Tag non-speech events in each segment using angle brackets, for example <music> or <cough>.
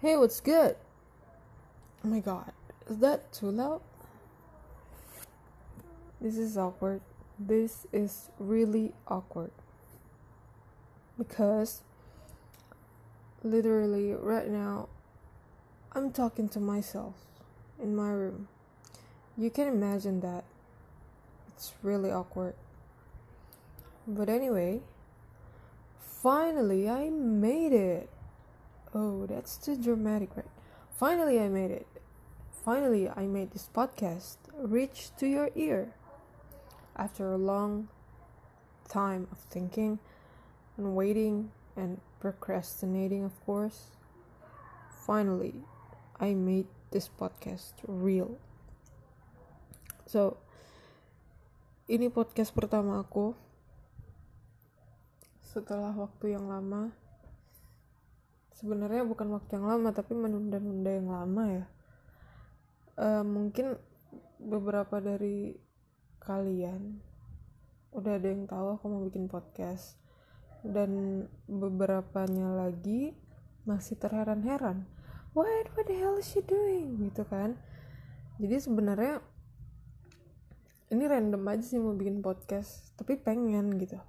Hey, what's good? Oh my god, is that too loud? This is awkward. This is really awkward. Because literally right now, I'm talking to myself in my room. You can imagine that. It's really awkward. But anyway, finally I made it. Oh, that's too dramatic, right? Finally, I made it. Finally, I made this podcast reach to your ear. After a long time of thinking and waiting and procrastinating, of course, finally, I made this podcast real. So, ini podcast pertama aku setelah waktu yang lama sebenarnya bukan waktu yang lama tapi menunda-nunda yang lama ya. Uh, mungkin beberapa dari kalian udah ada yang tahu aku mau bikin podcast. Dan beberapanya lagi masih terheran-heran. What what the hell is she doing? Gitu kan. Jadi sebenarnya ini random aja sih mau bikin podcast tapi pengen gitu.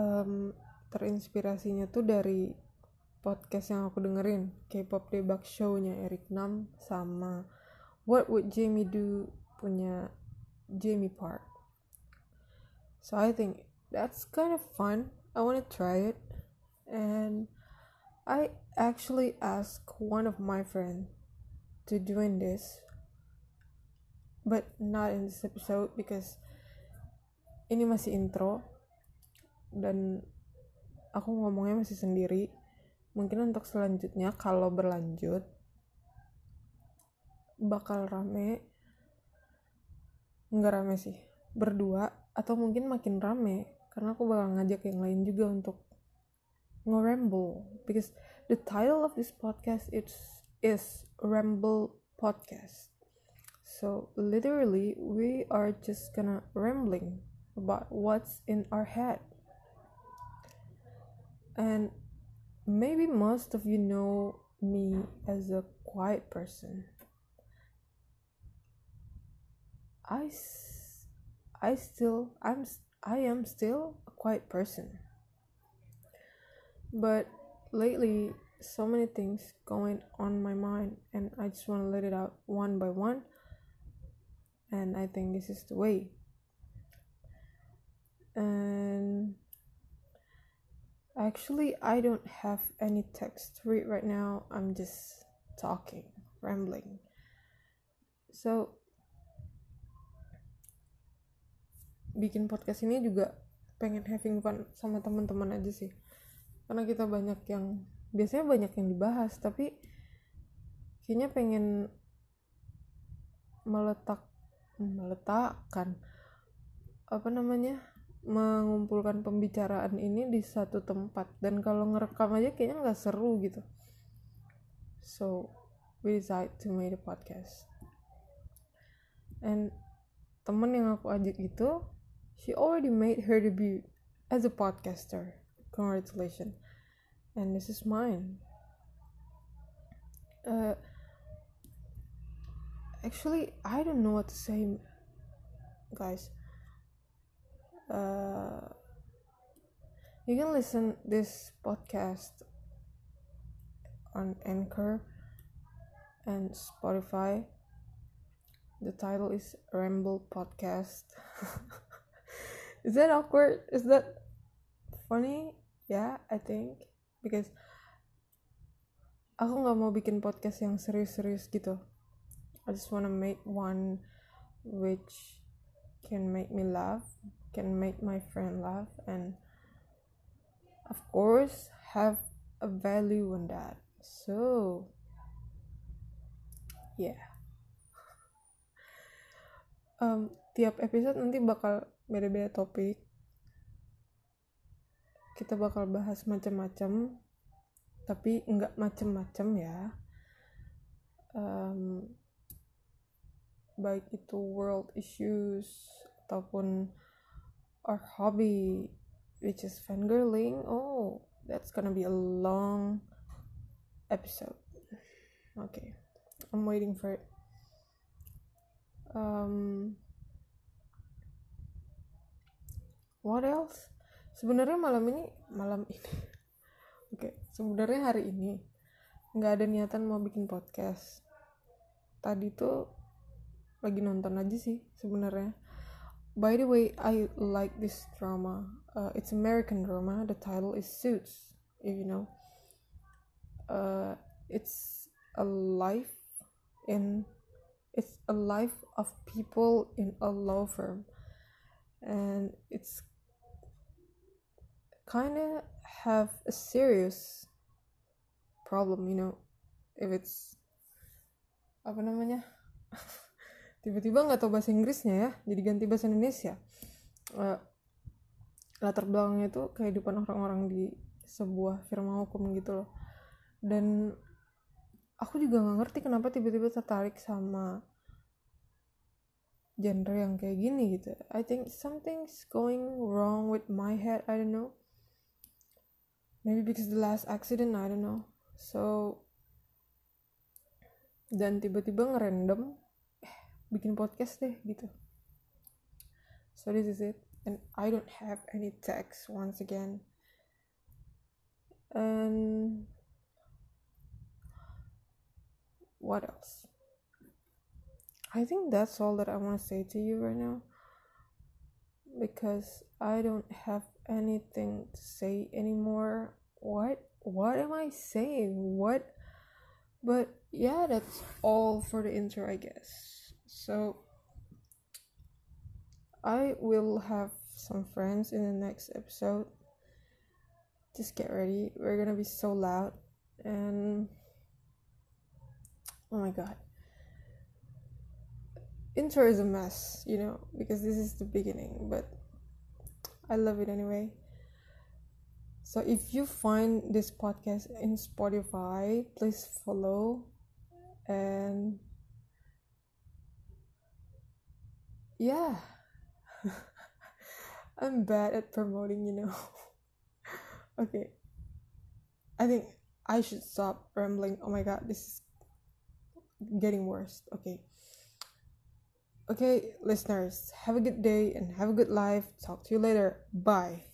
Um, terinspirasinya tuh dari podcast yang aku dengerin K-pop debug show-nya Eric Nam sama What Would Jamie Do punya Jamie Park. So I think that's kind of fun. I want to try it. And I actually asked one of my friends to doing this. But not in this episode because ini masih intro dan aku ngomongnya masih sendiri mungkin untuk selanjutnya kalau berlanjut bakal rame. Nggak rame sih berdua atau mungkin makin rame karena aku bakal ngajak yang lain juga untuk nge-ramble. Because the title of this podcast is is ramble podcast. So literally we are just gonna rambling about what's in our head. And maybe most of you know me as a quiet person. I, I still I'm I am still a quiet person. But lately so many things going on my mind and I just want to let it out one by one and I think this is the way. And Actually, I don't have any text to read right now. I'm just talking, rambling. So, bikin podcast ini juga pengen having fun sama teman-teman aja sih. Karena kita banyak yang biasanya banyak yang dibahas, tapi kayaknya pengen meletak meletakkan apa namanya mengumpulkan pembicaraan ini di satu tempat. Dan kalau ngerekam aja kayaknya nggak seru gitu. So we decide to make a podcast. And temen yang aku ajak itu she already made her debut as a podcaster. Congratulations. And this is mine. Uh, actually I don't know what to say guys uh, you can listen this podcast on Anchor and Spotify. The title is Ramble Podcast. <laughs> is that awkward? Is that funny? Yeah, I think because aku nggak mau bikin podcast yang serius-serius gitu. I just wanna make one which can make me laugh can make my friend laugh and of course have a value on that. So yeah. <laughs> Um, tiap episode nanti bakal beda-beda topik. Kita bakal bahas macam-macam tapi nggak macam-macam ya. Um, baik itu world issues ataupun our hobby which is fangirling oh that's gonna be a long episode. Okay, I'm waiting for it. Um, what else? Sebenarnya malam ini, malam ini. Oke, <laughs> okay, sebenarnya hari ini nggak ada niatan mau bikin podcast. Tadi tuh lagi nonton aja sih sebenarnya. By the way, I like this drama. Uh, it's American drama. The title is Suits, if you know. Uh, it's a life in it's a life of people in a law firm and it's kind of have a serious problem you know if it's apa namanya <laughs> tiba-tiba nggak tahu bahasa Inggrisnya ya jadi ganti bahasa Indonesia. Uh, latar belakangnya itu kehidupan orang-orang di sebuah firma hukum gitu loh. Dan aku juga nggak ngerti kenapa tiba-tiba tertarik sama genre yang kayak gini gitu. I think something's going wrong with my head I don't know. Maybe because the last accident I don't know. So dan tiba-tiba ngerandom bikin podcast deh gitu so this is it and I don't have any text once again and what else? I think that's all that I want to say to you right now because I don't have anything to say anymore. What what am I saying? What but yeah, that's all for the intro, I guess. So I will have some friends in the next episode. Just get ready. We're to be so loud and oh my god intro is a mess you know because this is the beginning but i love it anyway so if you find this podcast in spotify please follow and yeah <laughs> i'm bad at promoting you know <laughs> okay i think i should stop rambling oh my god this is getting worse. Okay. Okay, listeners, have a good day and have a good life. Talk to you later. Bye.